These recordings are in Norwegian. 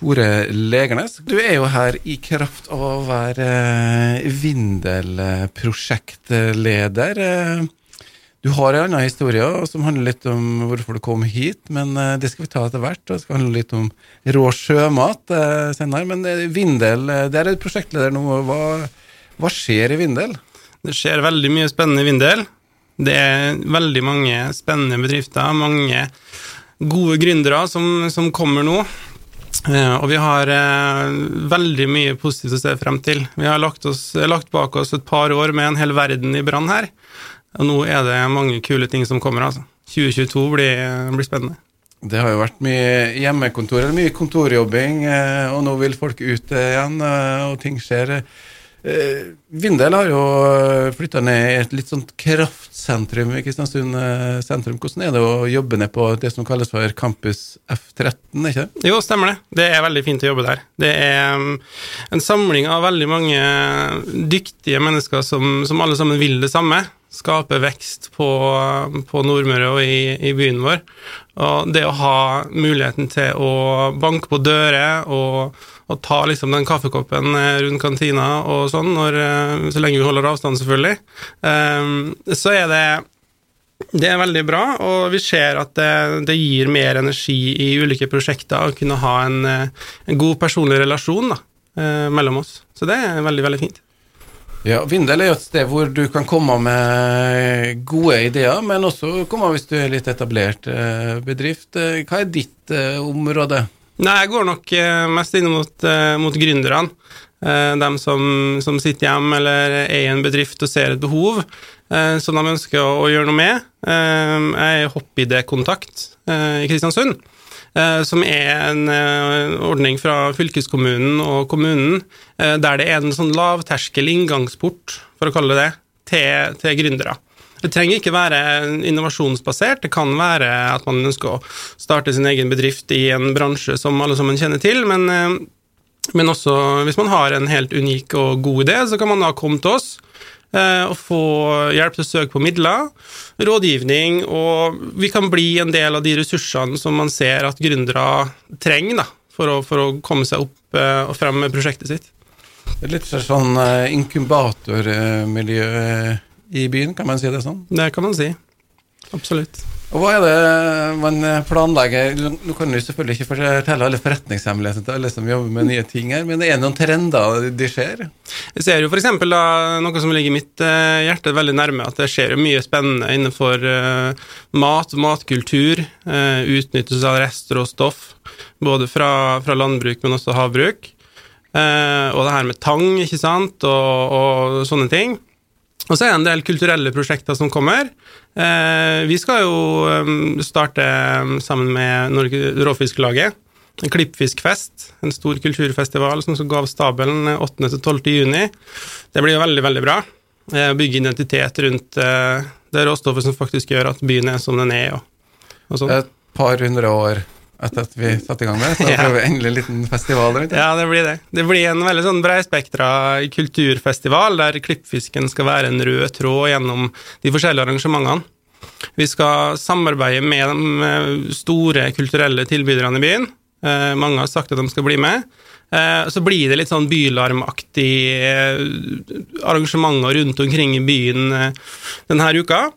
Tore Legernes. Du er jo her i kraft av å være Vindel-prosjektleder. Du har en annen historie som handler litt om hvorfor du kom hit, men eh, det skal vi ta etter hvert. Det skal handle litt om rå sjømat eh, senere. Men eh, Vindel, der er du prosjektleder nå. Hva, hva skjer i Vindel? Det skjer veldig mye spennende i Vindel. Det er veldig mange spennende bedrifter, mange gode gründere som, som kommer nå. Og vi har veldig mye positivt å se frem til. Vi har lagt, oss, lagt bak oss et par år med en hel verden i brann her. Og nå er det mange kule ting som kommer, altså. 2022 blir, blir spennende. Det har jo vært mye hjemmekontor, eller mye kontorjobbing, eh, og nå vil folk ut igjen, eh, og ting skjer. Eh, Vindel har jo flytta ned i et litt sånt kraftsentrum i Kristiansund sentrum. Hvordan er det å jobbe ned på det som kalles for Campus F13, ikke det? Jo, stemmer det. Det er veldig fint å jobbe der. Det er mm, en samling av veldig mange dyktige mennesker som, som alle sammen vil det samme skape vekst på, på Nordmøre og i, i, byen vår. Og det å ha muligheten til å banke på dører og, og ta liksom den kaffekoppen rundt kantina og sånn, når, så lenge vi holder avstand, selvfølgelig, um, så er det det er veldig bra, og vi ser at det, det gir mer energi i ulike prosjekter å kunne ha en, en god personlig relasjon da, eh, mellom oss. Så det er veldig, veldig fint. Ja, Vindel er jo et sted hvor du kan komme med gode ideer, men også komme hvis du er litt etablert eh, bedrift. Eh, hva er ditt eh, område? Nei, Jeg går nok mest inn mot, mot gründerne. De som, som, sitter hjemme eller er i en bedrift og ser et behov som de ønsker å, gjøre noe med. Jeg er hoppidékontakt i Kristiansund. Eh, som er en eh, ordning fra fylkeskommunen og kommunen eh, der det er en sånn lavterskel inngangsport, for å kalle det det, til, til gründere. Det trenger ikke være innovasjonsbasert, det kan være at man ønsker å starte sin egen bedrift i en bransje som alle sammen kjenner til, men, men også hvis man har en helt unik og god idé, så kan man da komme til oss Eh, og få hjelp til å søke på midler, rådgivning, og vi kan bli en del av de ressursene som man ser at gründere trenger da, for, å, for å komme seg opp eh, og frem med prosjektet sitt. Det er litt sånn eh, inkubatormiljø i byen, kan man si det sånn? Det kan man si. Absolutt. Og Hva er det man planlegger Nå kan du selvfølgelig ikke fortelle alle forretningshemmelighetene til alle som jobber med nye ting her, men det er noen trender de ser? Vi ser jo f.eks. noe som ligger mitt eh, hjerte veldig nærme, at det skjer mye spennende innenfor uh, mat, matkultur, uh, utnyttelse av rester og stoff, både fra, fra landbruk, men også havbruk. Og det her med tang, ikke sant, og, og sånne ting. Og så er det en del kulturelle prosjekter som kommer. Eh, vi skal jo um, starte um, sammen med Norge. En klippfiskfest, en stor kulturfestival som skal gå av stabelen 8.-12. juni. Det blir jo veldig, veldig bra. Eh, bygge identitet rundt eh, det råstoffet som faktisk gjør at byen er som den er. Sånn. Et par hundre år etter at vi satte i gang med det. Så da prøver vi endelig en liten festival rundt Ja, det blir det. Det blir en veldig sånn breispektra kulturfestival der klippfisken skal være en rød tråd gjennom de forskjellige arrangementene. Vi skal samarbeide med de store kulturelle tilbyderne i byen. Eh, mange har sagt at de skal bli med. Eh, så blir det litt sånn bylarmaktige eh, arrangementer rundt omkring i byen denne uka.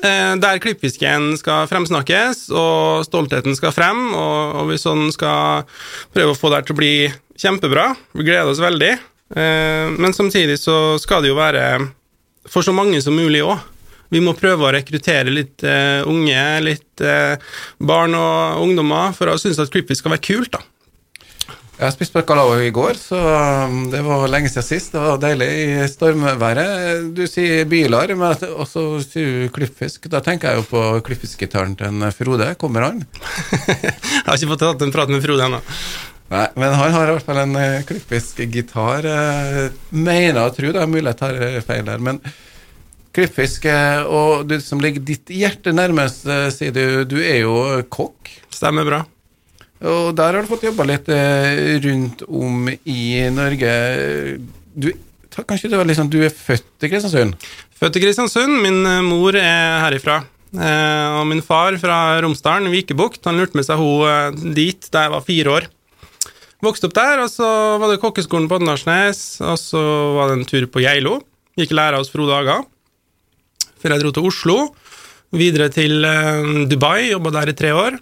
Eh, der klippfisken skal fremsnakkes, og stoltheten skal frem, og, og vi sånn skal prøve å få det til å bli kjempebra. Vi gleder oss veldig. Eh, men samtidig så skal det jo være for så mange som mulig òg. Vi må prøve å rekruttere litt uh, unge, litt barn og ungdommer, for å synes at klippfisk skal være kult, da. Jeg har spist bacalao i går, så um, det var lenge siden sist. Det var deilig i stormværet. Du sier biler, men også sier du klippfisk. Da tenker jeg jo på klippfiskgitaren til Frode. Kommer han? jeg har ikke fått tatt en prat med Frode ennå. Nei, men han har i hvert fall en uh, klippfiskgitar. Uh, mener og tror det er mulig jeg tar feil her, Men klippfisk, og du som ligger ditt hjerte nærmest, sier du, du er jo kokk. Stemmer bra. Og der har du fått jobba litt eh, rundt om i Norge. Du, kanskje det var liksom, du er født i Kristiansund? Født i Kristiansund. Min eh, mor er herifra. Eh, og min far fra Romsdalen, Vikebukt, han lurte med seg hun dit da jeg var fire år. Vokste opp der, og så var det kokkeskolen på Åndalsnes, og så var det en tur på Geilo. Gikk læra hos Frode Aga. Før jeg dro til Oslo. Videre til Dubai, jobba der i tre år.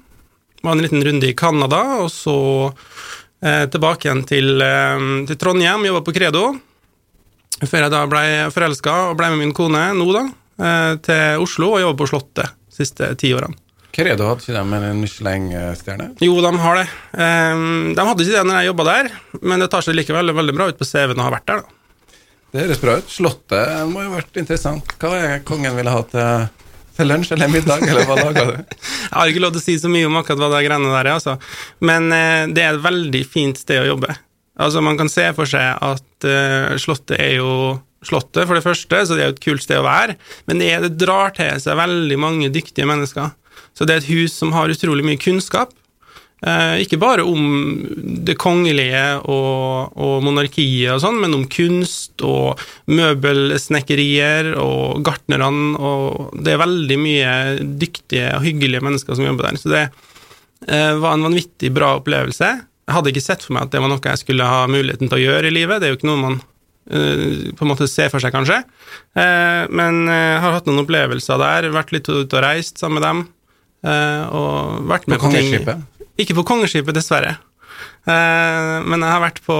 Var en liten runde i Canada, og så eh, tilbake igjen til, eh, til Trondheim, jobba på Credo. Før jeg da ble forelska og ble med min kone nå, da, eh, til Oslo og jobber på Slottet de siste ti årene. Credo hadde ikke de en Michelin-stjerne? Jo, de har det. Um, de hadde ikke det når jeg jobba der, men det tar seg likevel veldig bra ut på CV-en å ha vært der. da. Det høres bra ut. Slottet må jo ha vært interessant. Hva er kongen ville ha til, til lunsj eller middag, eller hva lager du? Jeg har ikke lov til å si så mye om akkurat hva det greiene der er, altså. men eh, det er et veldig fint sted å jobbe. Altså, Man kan se for seg at eh, Slottet er jo Slottet, for det første, så det er jo et kult sted å være, men det, er, det drar til seg veldig mange dyktige mennesker. Så det er et hus som har utrolig mye kunnskap. Eh, ikke bare om det kongelige og, og monarkiet og sånn, men om kunst og møbelsnekkerier og gartnerne, og det er veldig mye dyktige og hyggelige mennesker som jobber der. Så det eh, var en vanvittig bra opplevelse. Jeg hadde ikke sett for meg at det var noe jeg skulle ha muligheten til å gjøre i livet. Det er jo ikke noe man eh, på en måte ser for seg, kanskje. Eh, men jeg har hatt noen opplevelser der, vært litt ute og reist sammen med dem. Og vært med På på ting? Ikke på kongeskipet, dessverre. Eh, men jeg har vært på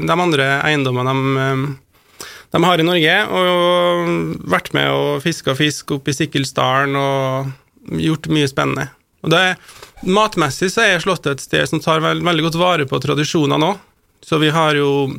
de andre eiendommene de, eh, de har i Norge, og vært med og fiska fisk oppe i Sikkilsdalen og gjort mye spennende. Og det, Matmessig så er Slottet et sted som tar veld, veldig godt vare på tradisjoner nå. Så vi har jo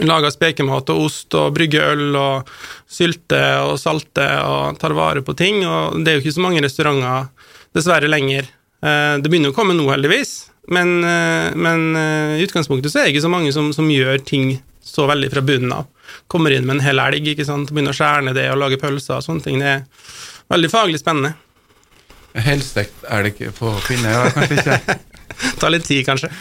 laga spekemat og ost og brygge øl og sylte og salte og tar vare på ting. Og det er jo ikke så mange restauranter dessverre lenger. Eh, Det begynner å komme nå, heldigvis, men, eh, men eh, i utgangspunktet så er det ikke så mange som, som gjør ting så veldig fra bunnen av. Kommer inn med en hel elg, ikke sant, begynner å skjære ned det og lage pølser og sånne ting. Det er veldig faglig spennende. Helstekt elg på pinne? Ja, kanskje ikke. Tar litt tid, kanskje.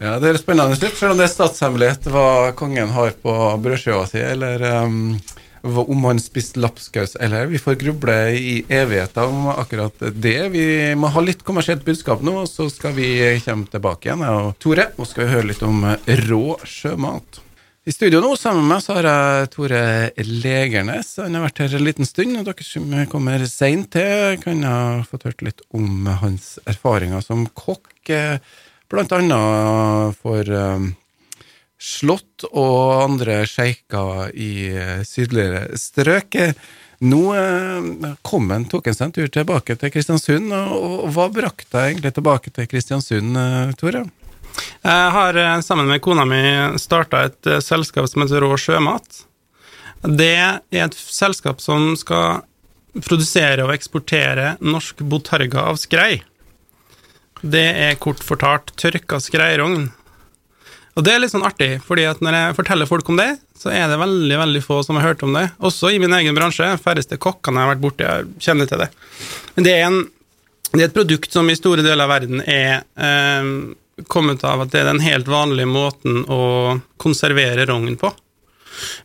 Ja, Det er spennende slutt, selv om det er statshemmelighet hva kongen har på brødskiva si, eller um, om han spiste lapskaus eller Vi får gruble i evigheter om akkurat det. Vi må ha litt kommersielt budskap nå, så skal vi komme tilbake igjen. jeg Og Tore, nå skal vi høre litt om rå sjømat. I studio nå sammen med meg så har jeg Tore Legernes. Han har vært her en liten stund, og dere som kommer seint til, kan ha fått hørt litt om hans erfaringer som kokk. eh, Blant annet for eh, slott og andre sjeiker i eh, sydligere strøk. Nå eh, kom han, tok han seg en tur tilbake til Kristiansund, og, hva brakte deg egentlig tilbake til Kristiansund, eh, Tore? Jeg har sammen med kona mi starta et selskap som heter Rå sjømat. Det er et selskap som skal produsere og eksportere norsk botarga av skrei. Det er kort fortalt tørka skreirogn. Og det er litt sånn artig, fordi at når jeg forteller folk om det, så er det veldig veldig få som har hørt om det. Også i min egen bransje. Færreste kokkene jeg har vært borti, kjenner til det. Men det er, en, det er et produkt som i store deler av verden er eh, kommet av at det er den helt vanlige måten å konservere rogn på.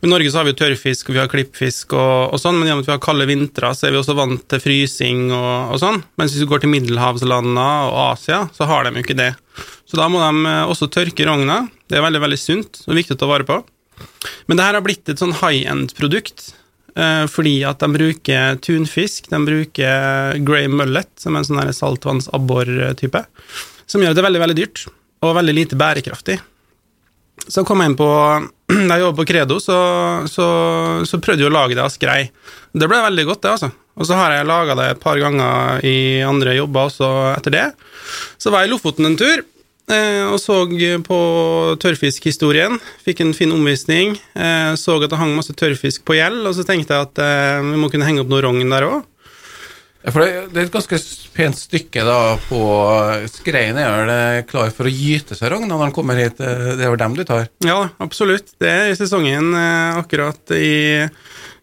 I Norge så har vi tørrfisk vi har klippfisk, og, og sånn, men gjennom at vi har kalde vintre, så er vi også vant til frysing og, og sånn. Mens hvis du går til middelhavslandene og Asia, så har de jo ikke det. Så da må de eh, også tørke rogna. Det er veldig veldig sunt og viktig å ta vare på. Men det her har blitt et sånn high end-produkt. eh, Fordi at de bruker tunfisk, de bruker grey mullet, som er en sånn saltvanns-abbor-type, som gjør at det er veldig veldig dyrt og veldig lite bærekraftig. Så kom jeg inn på Da jeg jobbet på Credo, så, så, så prøvde jeg å lage det av skrei. Det ble veldig godt, det, altså. Og så har jeg laga det et par ganger i andre jobber også etter det. Så var jeg i Lofoten en tur, eh, og så på tørrfiskhistorien. Fikk en fin omvisning. Eh, så at det hang masse tørrfisk på gjeld, og så tenkte jeg at eh, vi må kunne henge opp noe rogn der òg. For det, det er et ganske pent stykke da på Skreien er det klar for å gyte seg rogn når han kommer hit. eh, Det er vel dem du tar? Ja, absolutt. Det er i sesongen eh, akkurat i,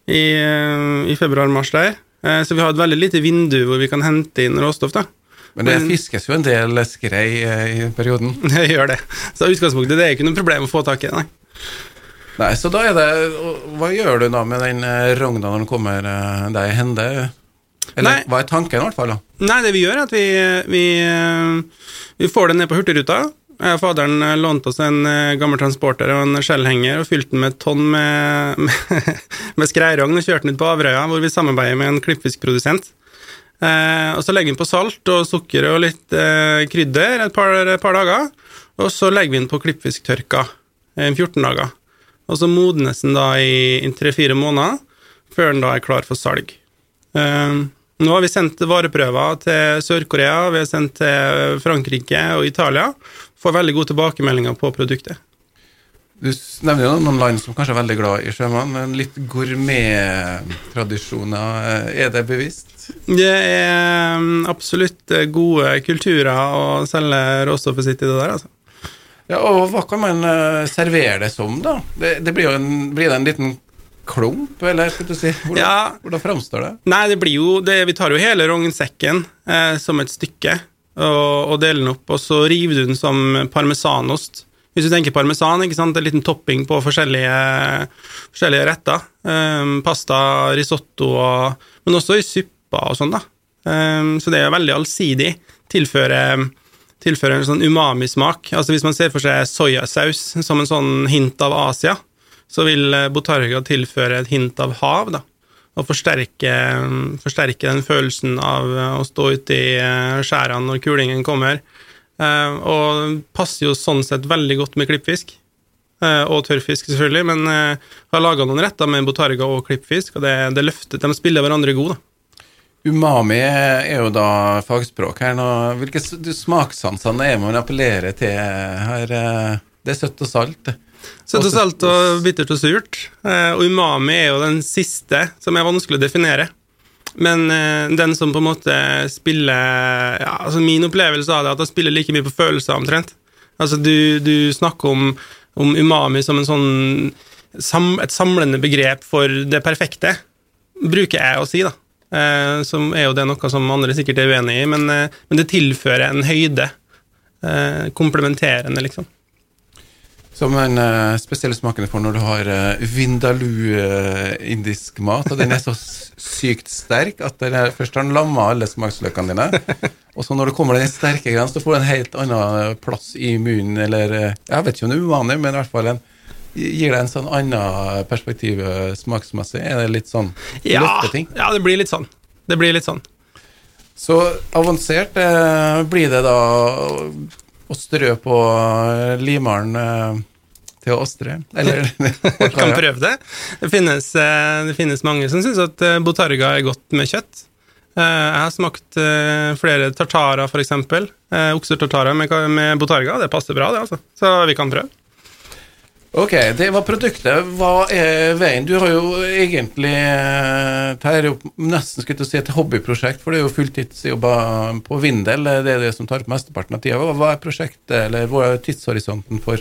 i, eh, i februar-mars der. Eh, så vi har et veldig lite vindu hvor vi kan hente inn råstoff. da. Men det fiskes jo en del skrei eh, i perioden. Det gjør det. Så utgangspunktet det er ikke noe problem å få tak i nei. Nei, så da er det Hva gjør du da med den eh, rogna når den kommer eh, deg i hende? Eller Nei. hva er tanken, i hvert fall? da? Nei, det vi gjør, er at vi, vi, eh, vi får den ned på Hurtigruta. Jeg og faderen eh, lånte oss en eh, gammel transporter og en skjellhenger og fylte den med et tonn med, med, med skreirogn og kjørte den ut på Averøya, hvor vi samarbeider med en klippfiskprodusent. Eh, og så legger vi den på salt og sukker og litt eh, krydder et par, et par, dager. Og så legger vi den på klippfisktørka i 14 dager. Og så modnes den da i tre-fire måneder, før den da er klar for salg. Eh, nå har vi sendt vareprøver til Sør-Korea, vi har sendt til Frankrike og Italia. Får veldig gode tilbakemeldinger på produktet. Du nevner jo noen land som kanskje er veldig glad i sjømann, men litt gourmettradisjoner, er det bevisst? Det er mm, absolutt gode kulturer å selge råstoffet sitt i det der, altså. Ja, og hva kan man uh, servere det som, da? Det, det blir, en, blir det en liten klump, eller skal du si? Hvordan, ja. hvordan framstår det? Nei, det blir jo det, Vi tar jo hele rognsekken eh, som et stykke og, og, deler den opp, og så river du den som parmesanost. Hvis du tenker parmesan, ikke sant? en liten topping på forskjellige, forskjellige retter. Um, pasta, risotto, og, men også i supper og sånn, da. Um, så det er veldig allsidig. Tilfører, tilfører en sånn umami-smak. Altså Hvis man ser for seg soyasaus som en sånn hint av Asia, så vil eh, Botarga tilføre et hint av hav, da. Og forsterke, forsterke den følelsen av eh, å stå ute i eh, skjærene når kulingen kommer. Og passer jo sånn sett veldig godt med klippfisk. Og tørrfisk, selvfølgelig, men har laga noen retter med botarga og klippfisk, og det, det løfter, de spiller hverandre gode. da. Umami er jo da fagspråk her nå. Hvilke smaksansene er man appellerer til her? Det er søtt og salt. Søtt og bittert og surt. Eh, og umami er jo den siste, som er vanskelig å definere. Men eh, den som på en måte spiller ja, altså Min opplevelse av det er at det spiller like mye på følelser, omtrent. Altså, du, du snakker om, om, umami som en sånn sam, et samlende begrep for det perfekte, bruker jeg å si, da. Eh, som er jo det noe som andre sikkert er uenig i, men, men det tilfører en høyde. Komplementerende, liksom. Som en uh, spesielle smaken får når du har uh, vindaloo uh, indisk mat, og den er så sykt sterk at den er, først har den lamma alle smaksløkene dine, og så når det kommer den sterke greia, så får du en helt annen plass i munnen, eller Jeg vet ikke om det er uvanlig, men i hvert fall en, gir det en sånn annen perspektiv smaksmessig. Er det litt sånn ja, løfteting? Ja, det blir litt sånn. Det blir litt sånn. Så avansert blir det da å strø på eh, limaren eh, til å ostre? Eller Kan prøve det. Det finnes, eh, det finnes mange som syns at botarga er godt med kjøtt. Jeg har smakt flere tartarer, f.eks. Oksetartarer med, med botarga. Det passer bra, det, altså. Så vi kan prøve. Ok, det var produktet. Hva er veien? Du har jo egentlig eh, Dette er jo nesten skulle si et hobbyprosjekt, for det er jo fulltidsjobber på Vindel. Det er det som tar opp mesteparten av tida. Hva er prosjektet, eller hva er tidshorisonten for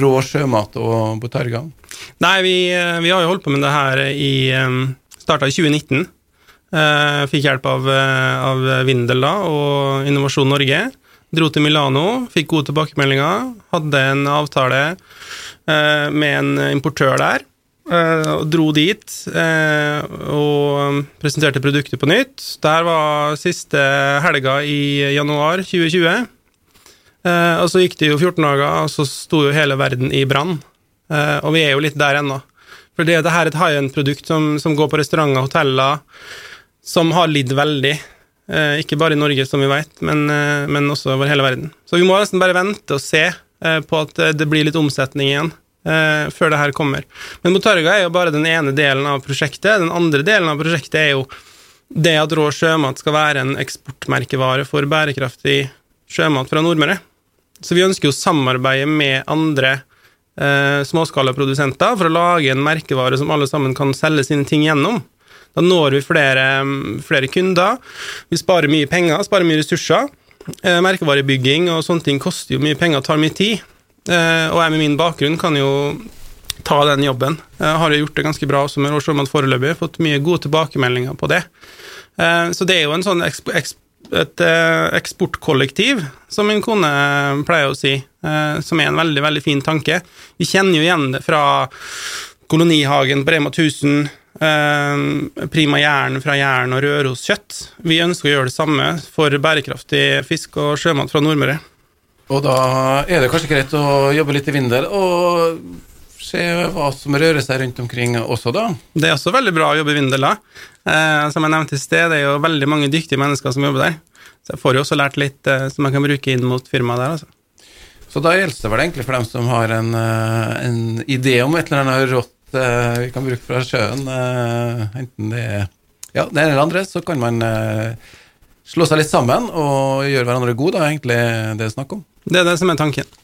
rå sjømat og botarga? Nei, vi, eh, vi, har jo holdt på med det her i eh, Starta i 2019. Fikk hjelp av, av Vindel da, og Innovasjon Norge. Dro til Milano, fikk gode tilbakemeldinger, hadde en avtale Eh, med en importør der. Eh, og dro dit eh, og presenterte produktet på nytt. Der var siste helga i januar 2020. og så gikk det jo 14 dager, og så sto jo hele verden i brann. og vi er jo litt der ennå. For det, det her er et high end-produkt som, som, går på restauranter og hoteller, som har lidd veldig. Ikke bare i Norge, som vi vet, men, men også over hele verden. Så vi må nesten bare vente og se Eh, på at det blir litt omsetning igjen. Før det her kommer. Men Motarga er jo bare den ene delen av prosjektet. Den andre delen av prosjektet er jo det at rå sjømat skal være en eksportmerkevare for bærekraftig sjømat fra Nordmøre. Så vi ønsker jo å samarbeide med andre eh, småskalaprodusenter for å lage en merkevare som alle sammen kan selge sine ting gjennom. Da når vi flere, flere kunder. Vi sparer mye penger, sparer mye ressurser. Eh, merkevarebygging og sånne ting koster jo mye penger, tar mye tid. Eh, og jeg med min bakgrunn kan jo ta den jobben. Jeg har jo gjort det ganske bra også med Råsjømat foreløpig, fått mye gode tilbakemeldinger på det. Eh, så det er jo en sånn eksp et eksportkollektiv, som min kone pleier å si, som er en veldig, veldig fin tanke. Vi kjenner jo igjen det fra kolonihagen på Rema 1000, Eh, prima jern fra Jæren og Røroskjøtt. Vi ønsker å gjøre det samme for bærekraftig fisk og sjømat fra Nordmøre. Og da er det kanskje greit å jobbe litt i Vindel og se hva som rører seg rundt omkring også, da. Det er også veldig bra å jobbe i Vindel, da. Eh, som jeg nevnte i sted, det er jo veldig mange dyktige mennesker som jobber der. Så jeg får jo også lært litt eh, som jeg kan bruke inn mot firmaet der, altså. Så da gjelder det vel egentlig for dem som har en, eh, en idé om et eller annet rått eh, vi kan bruke fra sjøen, eh, enten det er ja, det ene eller andre, så kan man eh, slå seg litt sammen og gjøre hverandre gode, da, egentlig det er snakk om. Det er det som er tanken.